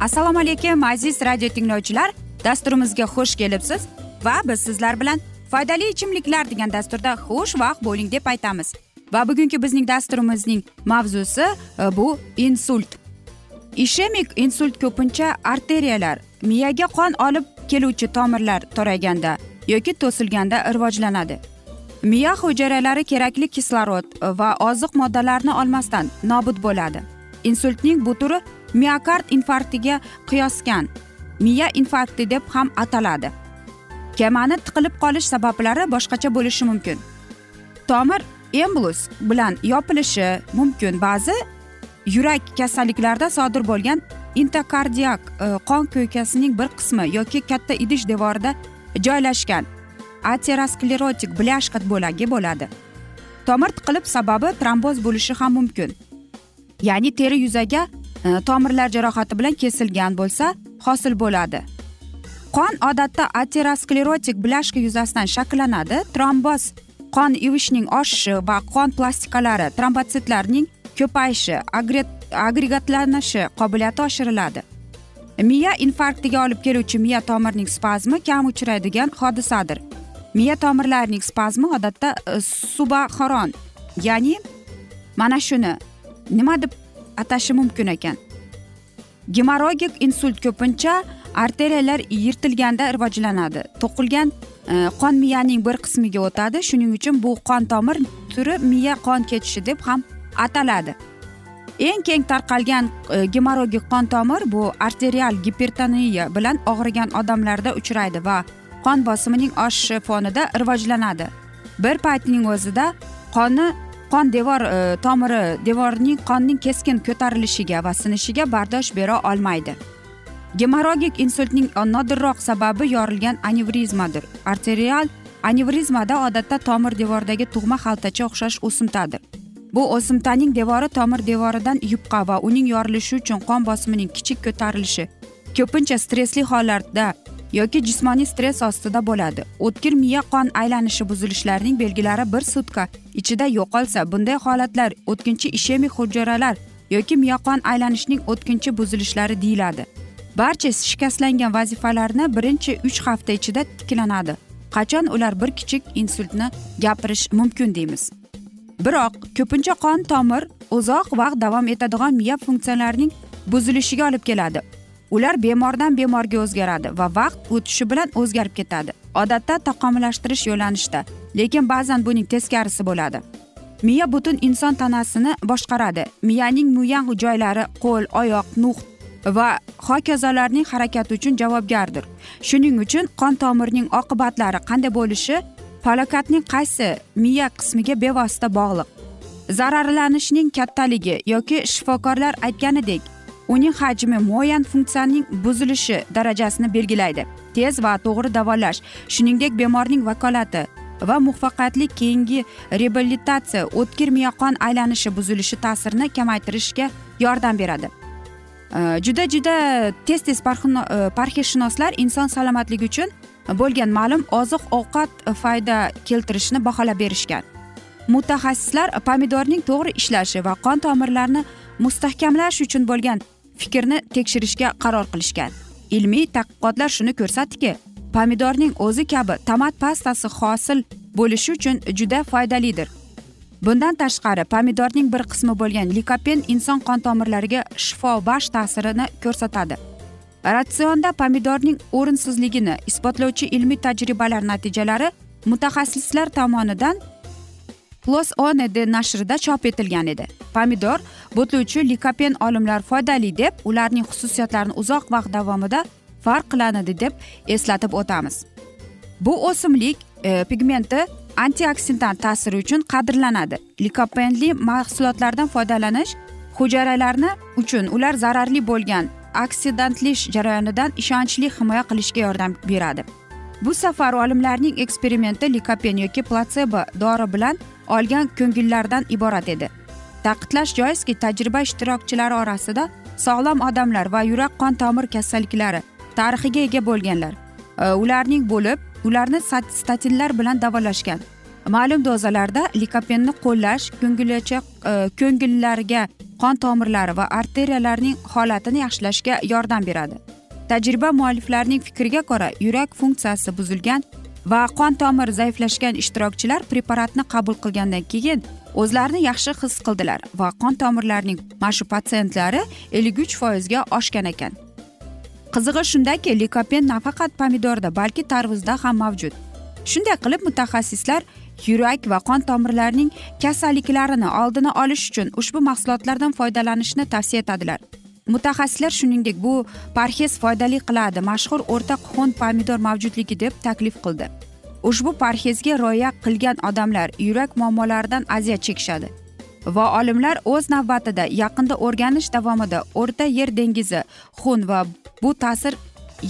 assalomu alaykum aziz radio tinglovchilar. Dasturimizga xush kelibsiz va biz sizlar bilan foydali ichimliklar degan dasturda xush vaqt bo'ling deb aytamiz. Va bugungi bizning dasturimizning mavzusi e, bu insult. Ishemik insult ko'pincha arteriyalar miyaga qon olib keluvchi tomirlar to'rayganda yoki to'silganda rivojlanadi. Miya hujayralari kerakli kislorod va oziq moddalarni olmasdan nobud bo'ladi. Insultning bu turi miokard infarktiga qiyosgan miya infarkti deb ham ataladi. Kemani tiqilib qolish sabablari boshqacha bo'lishi mumkin. Tomir emblus bilan yopilishi mumkin. Ba'zi yurak kasalliklarida sodir bo'lgan intokardiak e, qon ko'ykasining bir qismi yoki katta idish devorida joylashgan. Aterosklerotik blyashka bo'lagi bo'ladi. Tomir tiqilib sababi tromboz bo'lishi ham mumkin. Ya'ni teri yuzaga Э, tomirlar jarohati bilan kesilgan bo'lsa hosil bo'ladi. Qon odatda aterosklerotik blyashka yuzasidan shakllanadi. Tromboz qon yuvishning oshishi va qon plastikalari trombotsitlarning ko'payishi agregatlanishi qobiliyati oshiriladi. Miya infarktiga olib keluvchi miya tomirning spazmi kam uchraydigan hodisadir. Miya tomirlarining spazmi odatda e, subaxoron ya'ni mana shuni. Nima deb atashi mumkin ekan. Gemorrogik insult ko'pincha arteriyalar yirtilganda rivojlanadi. To'qilgan e, qon miyaning bir qismiga o'tadi. Shuning uchun bu qon tomir turi miya qon ketishi deb ham ataladi. Eng keng tarqalgan e, gemorrogik qon tomir bu arterial gipertoniya bilan og'rigan odamlarda uchraydi va qon bosimining oshishi fonida rivojlanadi. Bir paytning o'zida qonni qon devor e, tomiri devorning qonning keskin ko'tarilishiga va sinishiga bardosh bera olmaydi. Gemorrogik insultning nodirroq sababi yorilgan anevrizmadir. Arterial anevrizmada odatda tomir devordagi tug'ma xaltacha o'xshash o'simtadir. Bu o'simtaning devori tomir devoridan yupqa va uning yorilishi uchun qon bosimining kichik ko'tarilishi ko'pincha stressli hollarda yoki jismoniy stress ostida bo'ladi. O'tkir miya qon aylanishi buzilishlarining belgilari bir sutka ichida yo'qolsa bunday holatlar o'tkinchi ishemik hujayralar yoki miya qon aylanishining o'tkinchi buzilishlari deyiladi. Barcha shikastlangan vazifalarni birinchi uch hafta ichida tiklanadi. Qachon ular bir kichik insultni gapirish mumkin deymiz. Biroq ko'pincha qon tomir uzoq vaqt davom etadigan miya funksiyalarining buzilishiga olib keladi. Ular bemordan bemorga o'zgaradi va vaqt o'tishi bilan o'zgarib ketadi. Odatda taqomillashtirish yo'nalishida lekin ba'zan buning teskarisi bo'ladi. Miya butun inson tanasini boshqaradi. Miyaning muyan joylari qo'l oyoq nuq va hokazolarning harakati uchun javobgardir. Shuning uchun qon tomirning oqibatlari qanday bo'lishi falokatning qaysi miya qismiga bevosita bog'liq. Zararlanishning kattaligi yoki shifokorlar aytganidek uning hajmi muayyan funksiyaning buzilishi darajasini belgilaydi. Tez va to'g'ri davolash shuningdek bemorning vakolati va muvaffaqiyatli keyingi reabilitatsiya o'tkir miyoqon aylanishi buzilishi ta'sirini kamaytirishga yordam beradi. Juda juda tez tez parhezshunoslar e, inson salomatligi uchun bo'lgan ma'lum oziq ovqat foyda keltirishini baholab berishgan. Mutaxassislar pomidorning to'g'ri ishlashi va qon tomirlarini mustahkamlash uchun bo'lgan fikrni tekshirishga qaror qilishgan. Ilmiy tadqiqotlar shuni ko'rsatdiki pomidorning o'zi kabi tomat pastasi hosil bo'lishi uchun juda foydalidir. Bundan tashqari pomidorning bir qismi bo'lgan likopen inson qon tomirlariga shifobaxsh ta'sirini ko'rsatadi. Ratsionda pomidorning o'rinsizligini isbotlovchi ilmiy tajribalar natijalari mutaxassislar tomonidan plus oned nashrida chop etilgan edi. Pomidor bo'tlovchi likopen olimlar foydali deb ularning xususiyatlarini uzoq vaqt davomida farq qilinadi deb eslatib o'tamiz. Bu o'simlik e, pigmenti antioksidant ta'siri uchun qadrlanadi. Likopenli mahsulotlardan foydalanish hujayralarni uchun ular zararli bo'lgan oksidantlish jarayonidan ishonchli himoya qilishga yordam beradi. Bu safar olimlarning eksperimenti likopen yoki platsebo dori bilan olgan ko'ngillardan iborat edi. Ta'kidlash joizki tajriba ishtirokchilari orasida sog'lom odamlar va yurak qon tomir kasalliklari tarixiga ega bo'lganlar. Ularning bo'lib ularni statinlar bilan davolashgan. Ma'lum dozalarda likopenni qo'llash ko'ngilocha e, ko'ngillarga qon tomirlari va arteriyalarning holatini yaxshilashga yordam beradi. Tajriba mualliflarining fikriga ko'ra yurak funksiyasi buzilgan va qon tomir zaiflashgan ishtirokchilar preparatni qabul qilgandan keyin o'zlarini yaxshi his qildilar va qon tomirlarining mana shu patsientlari ellik uch foizga oshgan ekan. Qizig'i shundaki likopen nafaqat pomidorda balki tarvuzda ham mavjud. Shunday qilib mutaxassislar yurak va qon tomirlarining kasalliklarini oldini olish uchun ushbu mahsulotlardan foydalanishni tavsiya etadilar. Mutaxassislar shuningdek bu parhez foydali qiladi. Mashhur o'rta xun pomidor mavjudligi deb taklif qildi. Ushbu parhezga rioya qilgan odamlar yurak muammolaridan aziyat chekishadi va olimlar o'z navbatida yaqinda o'rganish davomida o'rta yer dengizi xun va bu ta'sir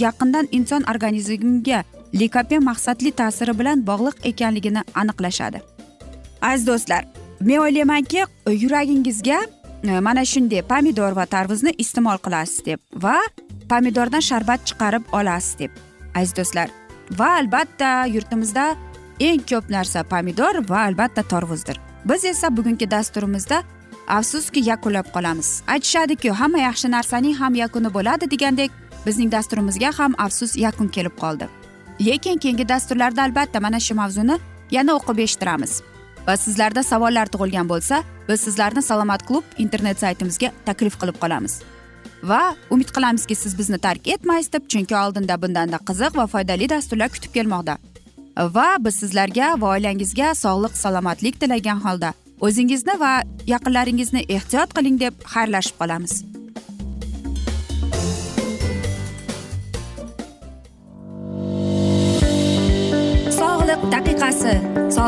yaqindan inson organizmiga likopen maqsadli ta'siri bilan bog'liq ekanligini aniqlashadi. Aziz do'stlar men o'ylaymanki yuragingizga Э, mana shunday pomidor va tarvuzni iste'mol qilasiz deb va pomidordan sharbat chiqarib olasiz deb aziz do'stlar. Va albatta yurtimizda eng ko'p narsa pomidor va albatta tarvuzdir. Biz esa bugungi dasturimizda afsuski yakunlab qolamiz. Aytishadiku hamma yaxshi narsaning ham yakuni bo'ladi degandek bizning dasturimizga ham afsus yakun kelib qoldi. Lekin keyingi dasturlarda albatta mana shu mavzuni yana o'qib eshittiramiz. Va sizlarda savollar tug'ilgan bo'lsa biz sizlarni salomat klub internet saytimizga taklif qilib qolamiz. Va umid qilamizki siz bizni tark etmaysiz deb chunki oldinda bundanda qiziq va foydali dasturlar kutib kelmoqda. Va biz sizlarga va oilangizga sog'lik salomatlik tilagan holda o'zingizni va yaqinlaringizni ehtiyot qiling deb xayrlashib qolamiz. Sog'liq daqiqasi.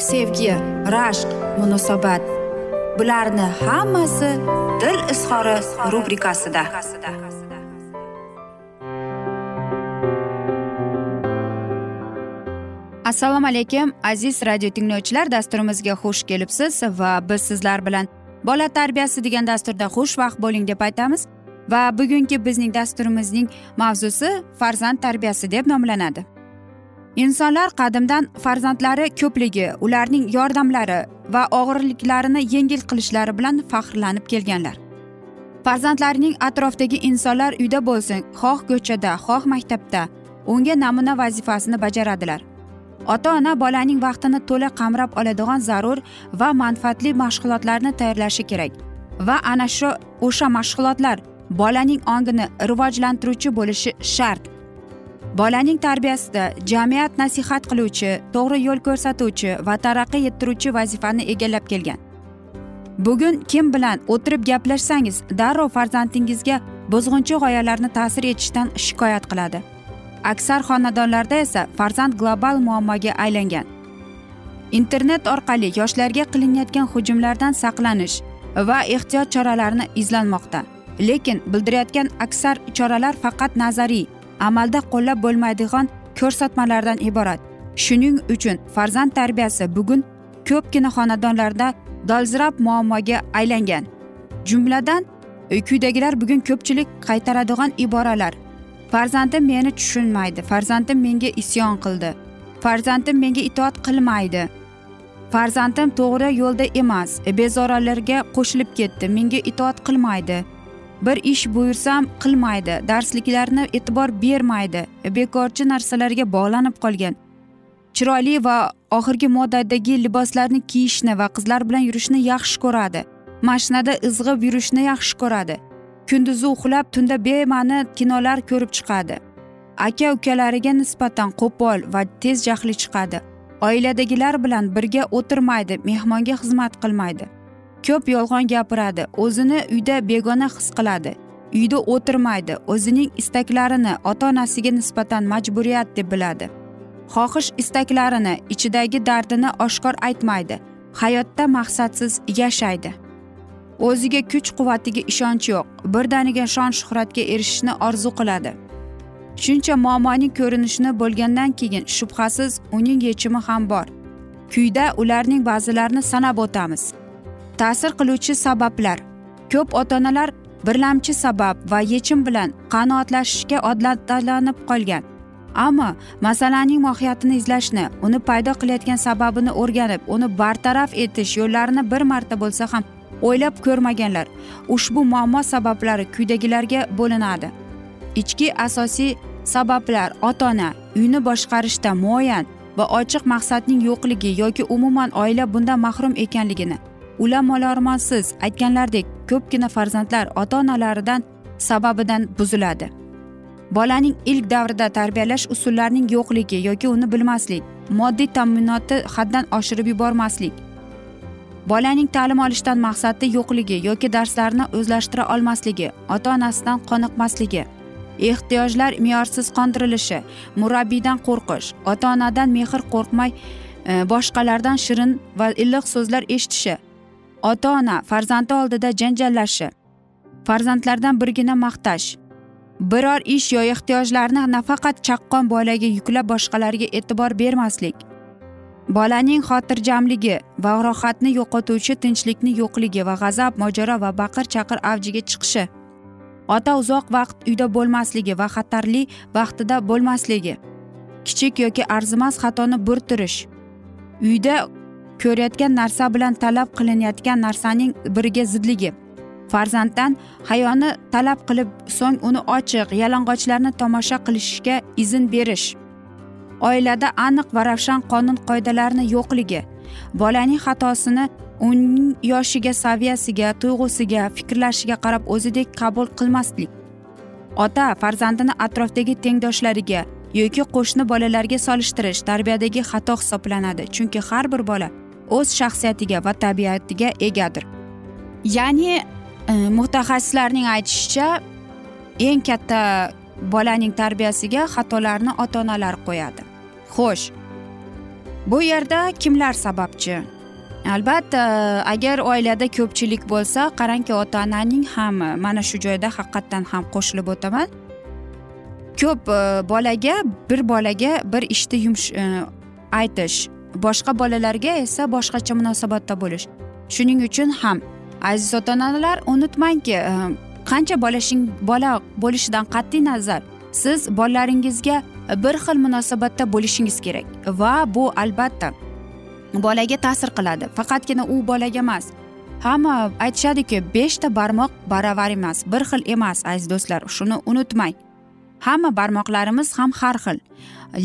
sevgi rashq munosabat. Bularni hammasi dil izhori rubrikasida. Assalomu alaykum aziz radio tinglovchilar dasturimizga xush kelibsiz va biz sizlar bilan bola tarbiyasi degan dasturda xushvaqt bo'ling deb aytamiz. Va bugungi bizning dasturimizning mavzusi farzand tarbiyasi deb nomlanadi. Insonlar qadimdan farzandlari ko'pligi ularning yordamlari va og'irliklarini yengil qilishlari bilan faxrlanib kelganlar. Farzandlarining atrofdagi insonlar uyda bo'lsin xoh ko'chada xoh maktabda unga namuna vazifasini bajaradilar. Ota ona bolaning vaqtini to'la qamrab oladigan zarur va manfaatli mashg'ulotlarni tayyorlashi kerak. Va ana shu o'sha mashg'ulotlar bolaning ongini rivojlantiruvchi bo'lishi shart. Bolaning tarbiyasida jamiyat nasihat qiluvchi to'g'ri yo'l ko'rsatuvchi va taraqqiy ettiruvchi vazifani egallab kelgan. Bugun kim bilan o'tirib gaplashsangiz darrov farzandingizga buzg'unchi g'oyalarni ta'sir etishdan shikoyat qiladi. Aksar xonadonlarda esa farzand global muammoga aylangan. Internet orqali yoshlarga qilinayotgan hujumlardan saqlanish va ehtiyot choralarini izlanmoqda. Lekin bildirayotgan aksar choralar faqat nazariy amalda qo'llab bo'lmaydigan ko'rsatmalardan iborat. Shuning uchun farzand tarbiyasi bugun ko'pgina xonadonlarda dolzarb muammoga aylangan. Jumladan quyidagilar bugun ko'pchilik qaytaradigan iboralar. Farzandim meni tushunmaydi farzandim menga isyon qildi farzandim menga itoat qilmaydi. Farzandim to'g'ri yo'lda emas e, bezorilarga qo'shilib ketdi menga itoat qilmaydi. Bir ish buyursam qilmaydi darsliklarni e'tibor bermaydi bekorchi narsalarga bog'lanib qolgan. Chiroyli va oxirgi moddadagi liboslarni kiyishni va qizlar bilan yurishni yaxshi ko'radi. Mashinada izg'ib yurishni yaxshi ko'radi. Kunduzi uxlab tunda bema'ni kinolar ko'rib chiqadi. Aka ukalariga nisbatan qo'pol va tez jahli chiqadi. Oiladagilar bilan birga o'tirmaydi mehmonga xizmat qilmaydi. Ko'p yolg'on gapiradi. O'zini uyda begona his qiladi. Uyda o'tirmaydi. O'zining istaklarini ota onasiga nisbatan majburiyat deb biladi. Xohish istaklarini ichidagi dardini oshkor aytmaydi. Hayotda maqsadsiz yashaydi. O'ziga kuch quvvatiga ishonch yo'q. Birdaniga shon shuhratga erishishni orzu qiladi. Shuncha muammoning ko'rinishini bo'lgandan keyin shubhasiz uning yechimi ham bor. Quyida ularning ba'zilarini sanab o'tamiz. Ta'sir qiluvchi sabablar. Ko'p ota onalar birlamchi sabab va yechim bilan qanoatlashishga odatlanib qolgan. Ammo masalaning mohiyatini izlashni uni paydo qilayotgan sababini o'rganib uni bartaraf etish yo'llarini bir marta bo'lsa ham o'ylab ko'rmaganlar. Ushbu muammo sabablari quyidagilarga bo'linadi. Ichki asosiy sabablar ota ona uyni boshqarishda muayyan va ochiq maqsadning yo'qligi yoki umuman oila bundan mahrum ekanligini ulamolarmonsiz aytganlaridek ko'pgina farzandlar ota onalaridan sababidan buziladi. Bolaning ilk davrida tarbiyalash usullarining yo'qligi yoki uni bilmaslik moddiy ta'minotni haddan oshirib yubormaslik bolaning ta'lim olishdan maqsadi yo'qligi yoki darslarni o'zlashtira olmasligi ota onasidan qoniqmasligi ehtiyojlar me'yorsiz qondirilishi murabbiydan qo'rqish ota onadan mehr qo'rqmay e, boshqalardan shirin va iliq so'zlar eshitishi ota ona farzandi oldida janjallashi farzandlardan birgina maqtash. Biror ish yo ehtiyojlarni nafaqat chaqqon bolaga yuklab boshqalarga e'tibor bermaslik. Bolaning xotirjamligi va rohatni yo'qotuvchi tinchlikni yo'qligi va g'azab mojaro va baqir chaqir avjiga chiqishi. Ota uzoq vaqt uyda bo'lmasligi va xatarli vaqtida bo'lmasligi. Kichik yoki arzimas xatoni bo'rttirish uyda ko'rayotgan narsa bilan talab qilinayotgan narsaning biriga zidligi. Farzanddan hayoni talab qilib so'ng uni ochiq yalang'ochlarni tomosha qilishga izn berish. Oilada aniq va ravshan qonun qoidalarni yo'qligi. Bolaning xatosini uning yoshiga saviyasiga tuyg'usiga fikrlashiga qarab o'zidek qabul qilmaslik. Ota farzandini atrofdagi tengdoshlariga yoki qo'shni bolalarga solishtirish tarbiyadagi xato hisoblanadi. Chunki har bir bola o'z shaxsiyatiga va tabiatiga egadir. Ya'ni e, mutaxassislarning aytishicha eng katta bolaning tarbiyasiga xatolarni ota onalar qo'yadi. Xo'sh bu yerda kimlar sababchi? Albatta agar oilada ko'pchilik bo'lsa qarangki ota onaning ham mana shu joyda haqiqatdan ham qo'shilib o'taman. Ko'p e, bolaga bir bolaga bir ishni yumsh e, aytish boshqa bolalarga esa boshqacha munosabatda bo'lish. Shuning uchun ham aziz ota onalar unutmangki e, qancha bolashing bola bo'lishidan qat'iy nazar siz bolalaringizga bir xil munosabatda bo'lishingiz kerak va bu albatta bolaga ta'sir qiladi. Faqatgina u bolaga emas hamma aytishadiki beshta barmoq baravar emas bir xil emas aziz do'stlar shuni unutmang. Hamma barmoqlarimiz ham har xil.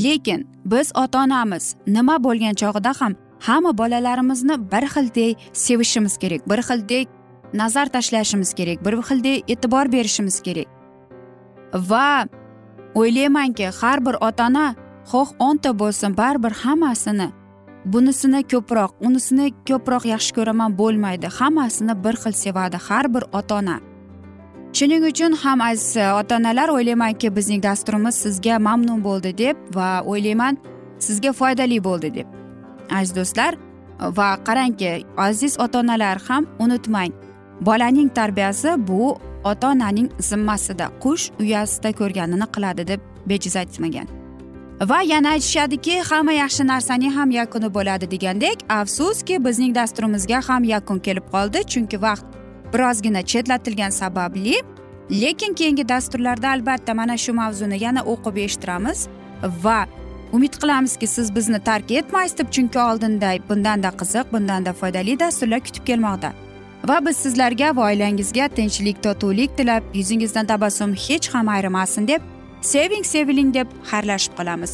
Lekin biz ota onamiz nima bo'lgan chog'ida ham hamma bolalarimizni bir xildek sevishimiz kerak bir xildek nazar tashlashimiz kerak bir xildek e'tibor berishimiz kerak. Va o'ylaymanki har bir ota ona xoh o'nta bo'lsin baribir hammasini bunisini ko'proq unisini ko'proq yaxshi ko'raman bo'lmaydi hammasini bir xil sevadi har bir ota ona shuning uchun ham aziz e, ota onalar o'ylaymanki bizning dasturimiz sizga mamnun bo'ldi deb va o'ylayman sizga foydali bo'ldi deb. Aziz do'stlar va qarangki aziz ota onalar ham unutmang bolaning tarbiyasi bu ota onaning zimmasida qush uyasida ko'rganini qiladi deb bejiz aytmagan. Va yana aytishadiki hamma yaxshi narsaning ham yakuni bo'ladi degandek afsuski bizning dasturimizga ham yakun kelib qoldi chunki vaqt birozgina chetlatilgani sababli lekin keyingi dasturlarda albatta mana shu mavzuni yana o'qib eshittiramiz va umid qilamizki siz bizni tark etmaysiz deb chunki oldinda bundanda qiziq bundanda foydali dasturlar kutib kelmoqda. Va biz sizlarga va oilangizga tinchlik totuvlik tilab yuzingizdan tabassum hech ham ayrimasin deb seving seviling deb xayrlashib qolamiz.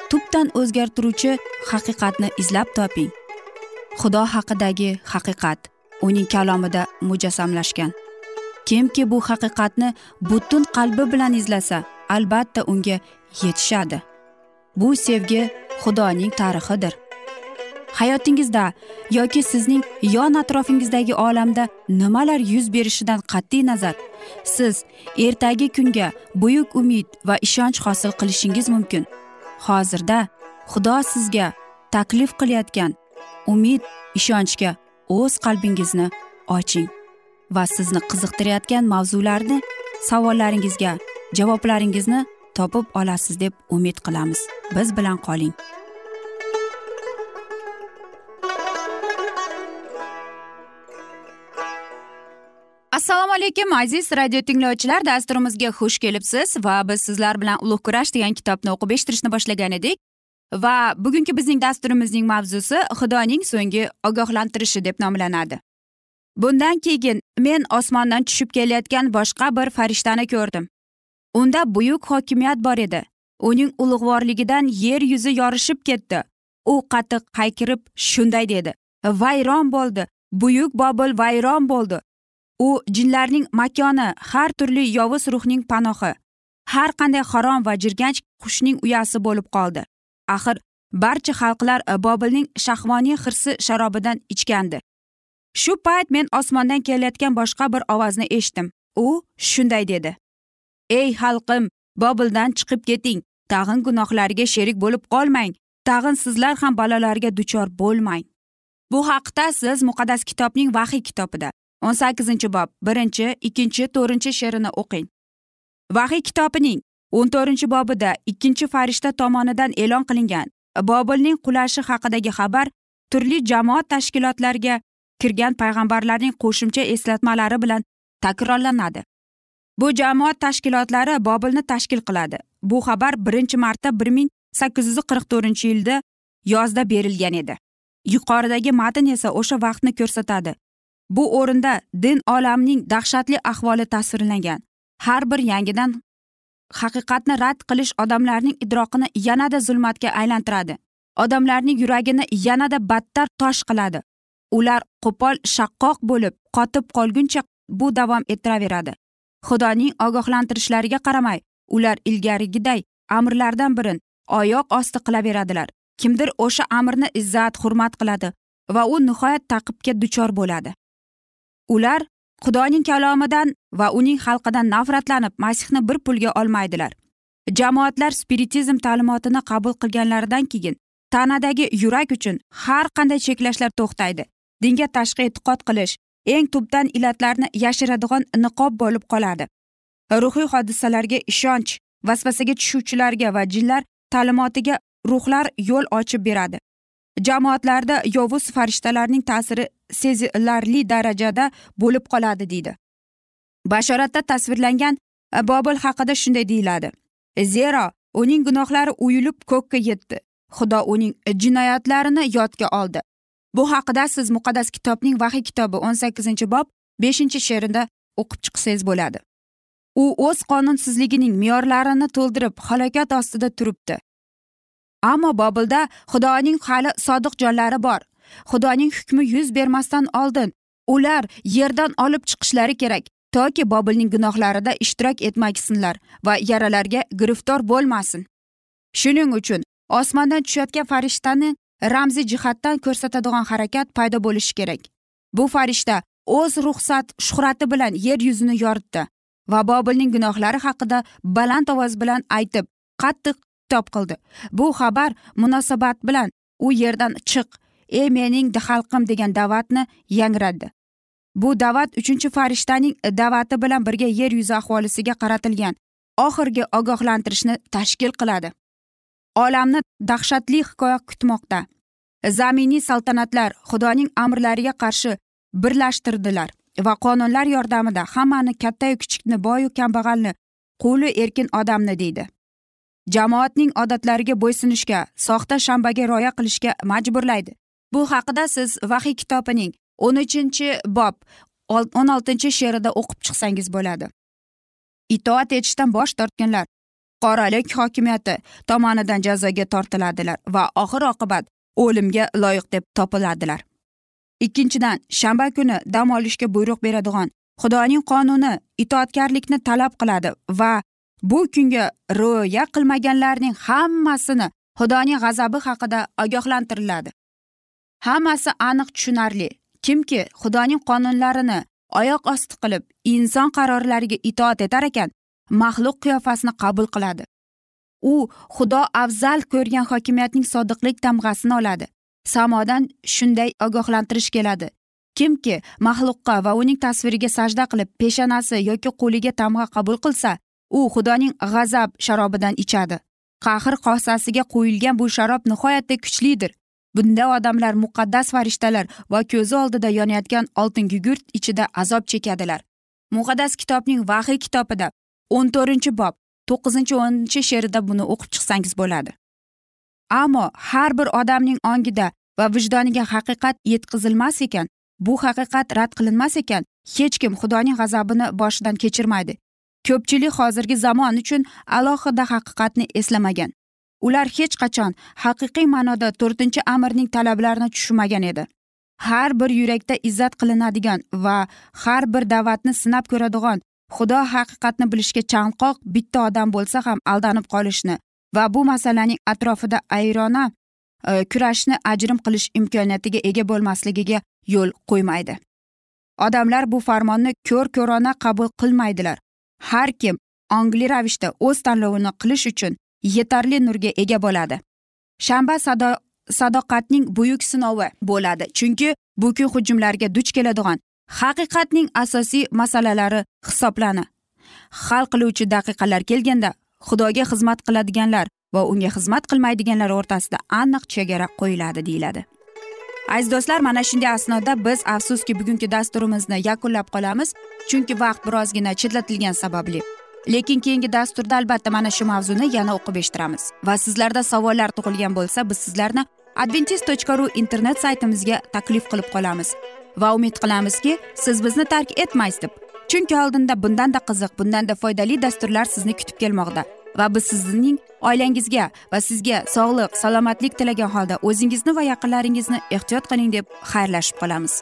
tubdan o'zgartiruvchi haqiqatni izlab toping. Xudo haqidagi haqiqat uning kalomida mujassamlashgan. Kimki bu haqiqatni butun qalbi bilan izlasa albatta unga yetishadi. Bu sevgi xudoning tarixidir. Hayotingizda yoki sizning yon atrofingizdagi olamda nimalar yuz berishidan qat'iy nazar? Siz ertagi kunga buyuk umid va ishonch hosil qilishingiz mumkin. Hozirda xudo sizga taklif qilayotgan umid ishonchga o'z qalbingizni oching va sizni qiziqtirayotgan mavzularni savollaringizga javoblaringizni topib olasiz deb umid qilamiz. Biz bilan qoling. Assalomu alaykum aziz radio tinglovchilar. Dasturimizga xush kelibsiz va biz sizlar bilan ulug' kurash degan kitobni o'qib eshittirishni boshlagan edik. Va bugungi bizning dasturimizning mavzusi xudoning so'nggi ogohlantirishi deb nomlanadi. Bundan keyin men osmondan tushib kelayotgan boshqa bir farishtani ko'rdim. Unda buyuk hokimiyat bor edi. Uning ulug'vorligidan yer yuzi yorishib ketdi. U qattiq hayqirib shunday dedi. Vayron bo'ldi. Buyuk bobil vayron bo'ldi. U jinlarning makoni har turli yovuz ruhning panohi har qanday harom va jirganch qushning uyasi bo'lib qoldi. Axir barcha xalqlar bobilning shahvoniy hirsi sharobidan ichgandi. Shu payt men osmondan kelayotgan boshqa bir ovozni eshitdim. U shunday dedi. Ey xalqim bobildan chiqib keting. Tag'in gunohlarga sherik bo'lib qolmang. Tag'in sizlar ham balolarga duchor bo'lmang. Bu haqda siz muqaddas kitobning vahiy kitobida o'n sakkizinchi bob. Birinchi ikkinchi to'rtinchi she'rini o'qing. Vahiy kitobining o'n to'rtinchi bobida ikkinchi farishta tomonidan e'lon qilingan bobilning qulashi haqidagi xabar turli jamoat tashkilotlariga kirgan payg'ambarlarning qo'shimcha eslatmalari bilan takrorlanadi. Bu jamoat tashkilotlari bobilni tashkil qiladi. Bu xabar birinchi marta bir ming sakkiz yuz qirq to'rtinchi yilda yozda berilgan edi. Yuqoridagi matn esa o'sha vaqtni ko'rsatadi. Bu o'rinda din olamining dahshatli ahvoli tasvirlangan. Har bir yangidan haqiqatni rad qilish odamlarning idroqini yanada zulmatga aylantiradi. Odamlarning yuragini yanada battar tosh qiladi. Ular qo'pol shaqqoq bo'lib qotib qolguncha bu davom ettiraveradi. Xudoning ogohlantirishlariga qaramay ular ilgarigiday amrlardan birin oyoq osti qilaveradilar. Kimdir o'sha amrni izzat hurmat qiladi va u nihoyat taqibga duchor bo'ladi. Ular xudoning kalomidan va uning xalqidan nafratlanib masihni bir pulga olmaydilar. Jamoatlar spiritizm ta'limotini qabul qilganlaridan keyin tanadagi yurak uchun har qanday cheklashlar to'xtaydi. Dinga tashqi e'tiqod qilish eng tubdan illatlarni yashiradigan niqob bo'lib qoladi. Ruhiy hodisalarga ishonch vasvasaga tushuvchilarga va jinlar ta'limotiga ruhlar yo'l ochib beradi. Jamoatlarda yovuz farishtalarning ta'siri sezilarli darajada bo'lib qoladi deydi. Bashoratda tasvirlangan e, bobil haqida shunday deyiladi. Zero uning gunohlari uyulib ko'kka yetdi. Xudo uning jinoyatlarini yodga oldi. Bu haqida siz muqaddas kitobning vahiy kitobi o'n sakkizinchi bob beshinchi she'rida o'qib chiqsangiz bo'ladi. U o'z qonunsizligining me'yorlarini to'ldirib halokat ostida turibdi. Ammo bobilda xudoning hali sodiq jonlari bor. Xudoning hukmi yuz bermasdan oldin. Ular yerdan olib chiqishlari kerak toki bobilning gunohlarida ishtirok etmasinlar va yaralarga giriftor bo'lmasin. Shuning uchun osmondan tushayotgan farishtani ramziy jihatdan ko'rsatadigan harakat paydo bo'lishi kerak. Bu farishta o'z ruxsat shuhrati bilan yer yuzini yoritdi va bobilning gunohlari haqida baland ovoz bilan aytib qattiq kitob qildi. Bu xabar munosabat bilan u yerdan chiq ey mening xalqim degan da'vatni yangradi. Bu da'vat uchinchi farishtaning da'vati bilan birga yer yuzi aholisiga qaratilgan. Oxirgi ogohlantirishni tashkil qiladi. Olamni dahshatli hikoya kutmoqda. Zaminiy saltanatlar xudoning amrlariga qarshi birlashtirdilar va qonunlar yordamida hammani kattayu kichikni boyu kambag'alni quli erkin odamni deydi. Jamoatning odatlariga bo'ysunishga soxta shanbaga rioya qilishga majburlaydi. Bu haqida siz vahiy kitobining o'n uchinchi bob o'n oltinchi she'rida o'qib chiqsangiz bo'ladi. Itoat etishdan bosh tortganlar qoralik hokimiyati tomonidan jazoga tortiladilar va oxir oqibat o'limga loyiq deb topiladilar. Ikkinchidan shanba kuni dam olishga buyruq beradigan xudoning qonuni itoatkarlikni talab qiladi va bu kunga rioya qilmaganlarning hammasini xudoning g'azabi haqida ogohlantiriladi. Hammasi aniq tushunarli. Kimki xudoning qonunlarini oyoq osti qilib inson qarorlariga itoat etar ekan maxluq qiyofasini qabul qiladi. U xudo afzal ko'rgan hokimiyatning sodiqlik tamg'asini oladi. Samodan shunday ogohlantirish keladi. Kimki maxluqqa va uning tasviriga sajda qilib peshonasi yoki qo'liga tamg'a qabul qilsa u xudoning g'azab sharobidan ichadi. Qahr qosasiga qo'yilgan bu sharob nihoyatda kuchlidir. Bunda odamlar muqaddas farishtalar va ko'zi oldida yonayotgan oltin gugurt ichida azob chekadilar. Muqaddas kitobning vahiy kitobida o'n to'rtinchi bob to'qqizinchi o'ninchi she'rida buni o'qib chiqsangiz bo'ladi. Ammo har bir odamning ongida va vijdoniga haqiqat yetkazilmas ekan bu haqiqat rad qilinmas ekan hech kim xudoning g'azabini boshidan kechirmaydi. Ko'pchilik hozirgi zamon uchun alohida haqiqatni eslamagan. Ular hech qachon haqiqiy ma'noda to'rtinchi amirning talablarini tushunmagan edi. Har bir yurakda izzat qilinadigan va har bir da'vatni sinab ko'radigan xudo haqiqatni bilishga chanqoq bitta odam bo'lsa ham aldanib qolishni va bu masalaning atrofida ayrona e, kurashni ajrim qilish imkoniyatiga ega bo'lmasligiga yo'l qo'ymaydi. Odamlar bu farmonni ko'r ko'rona qabul qilmaydilar. Har kim ongli ravishda o'z tanlovini qilish uchun yetarli nurga ega bo'ladi. Shanba sado sadoqatning buyuk sinovi bo'ladi. Chunki bu kun hujumlarga duch keladigan haqiqatning asosiy masalalari hisoblani hal qiluvchi daqiqalar kelganda xudoga xizmat qiladiganlar va unga xizmat qilmaydiganlar o'rtasida aniq chegara qo'yiladi deyiladi. Aziz do'stlar mana shunday asnoda biz afsuski bugungi dasturimizni yakunlab qolamiz. Chunki vaqt birozgina chetlatilgani sababli lekin keyingi dasturda albatta mana shu mavzuni yana o'qib eshittiramiz. Va sizlarda savollar tug'ilgan bo'lsa biz sizlarni adventis tochka ru internet saytimizga taklif qilib qolamiz. Va umid qilamizki siz bizni tark etmaysiz deb. Chunki oldinda bundanda qiziq bundanda foydali dasturlar sizni kutib kelmoqda. Va biz sizning oilangizga va sizga sog'lik salomatlik tilagan holda o'zingizni va yaqinlaringizni ehtiyot qiling deb xayrlashib qolamiz.